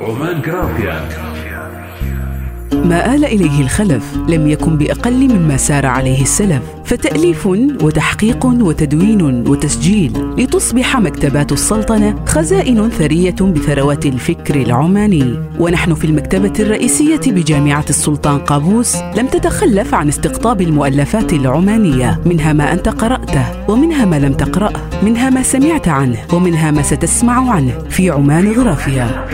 عمان جرافيا ما آل إليه الخلف لم يكن بأقل مما سار عليه السلف فتأليف وتحقيق وتدوين وتسجيل لتصبح مكتبات السلطنة خزائن ثرية بثروات الفكر العماني. ونحن في المكتبة الرئيسية بجامعة السلطان قابوس لم تتخلف عن استقطاب المؤلفات العمانية منها ما أنت قرأته ومنها ما لم تقرأه منها ما سمعت عنه ومنها ما ستسمع عنه في عمان غرافيا.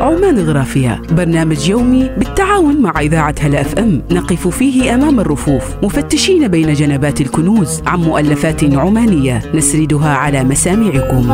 عمان غرافيا برنامج يومي بالتعاون مع إذاعة هلا أف أم. نقف فيه أمام الرفوف. مفتشين بين جنبات الكنوز عن مؤلفات عمانية. نسردها على مسامعكم.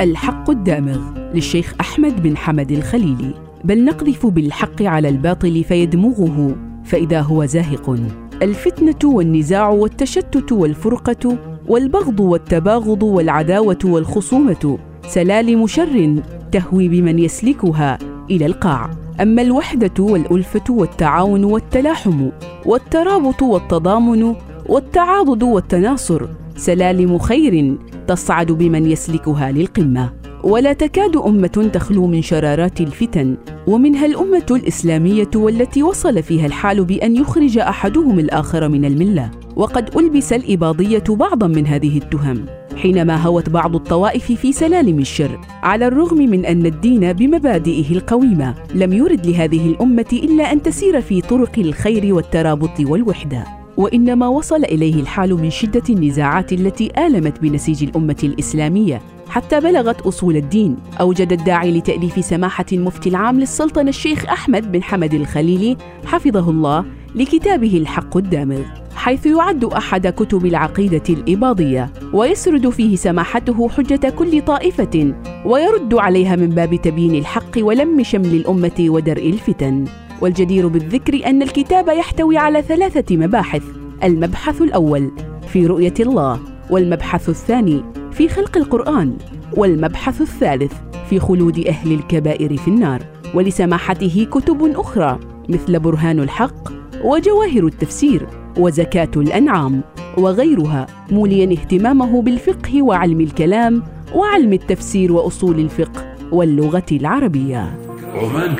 الحق الدامغ للشيخ أحمد بن حمد الخليلي. بل نقذف بالحق على الباطل فيدمغه فإذا هو زاهق. الفتنة والنزاع والتشتت والفرقة والبغض والتباغض والعداوة والخصومة. سلالم شر تهوي بمن يسلكها إلى القاع. أما الوحدة والألفة والتعاون والتلاحم والترابط والتضامن والتعاضد والتناصر سلالم خير تصعد بمن يسلكها للقمة. ولا تكاد أمة تخلو من شرارات الفتن. ومنها الأمة الإسلامية والتي وصل فيها الحال بأن يخرج أحدهم الآخر من الملة. وقد ألبس الإباضية بعضا من هذه التهم. حينما هوت بعض الطوائف في سلالم الشر على الرغم من أن الدين بمبادئه القويمة لم يرد لهذه الأمة إلا أن تسير في طرق الخير والترابط والوحدة. وإنما وصل إليه الحال من شدة النزاعات التي آلمت بنسيج الأمة الإسلامية حتى بلغت أصول الدين أوجد الداعي لتأليف سماحة المفتي العام للسلطنة الشيخ أحمد بن حمد الخليلي حفظه الله لكتابه الحق الدامغ حيث يعد أحد كتب العقيدة الإباضية ويسرد فيه سماحته حجة كل طائفة ويرد عليها من باب تبيين الحق ولم شمل الأمة ودرء الفتن. والجدير بالذكر أن الكتاب يحتوي على ثلاثة مباحث المبحث الأول في رؤية الله والمبحث الثاني في خلق القرآن والمبحث الثالث في خلود أهل الكبائر في النار. ولسماحته كتب أخرى مثل برهان الحق وجواهر التفسير وزكاة الأنعام وغيرها موليا اهتمامه بالفقه وعلم الكلام وعلم التفسير وأصول الفقه واللغة العربية. عمان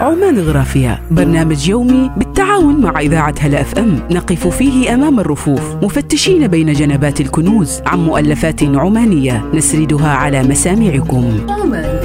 عمان غرافيا برنامج يومي بالتعاون مع إذاعة هلا أف أم. نقف فيه أمام الرفوف. مفتشين بين جنبات الكنوز عن مؤلفات عمانية. نسردها على مسامعكم. عمان.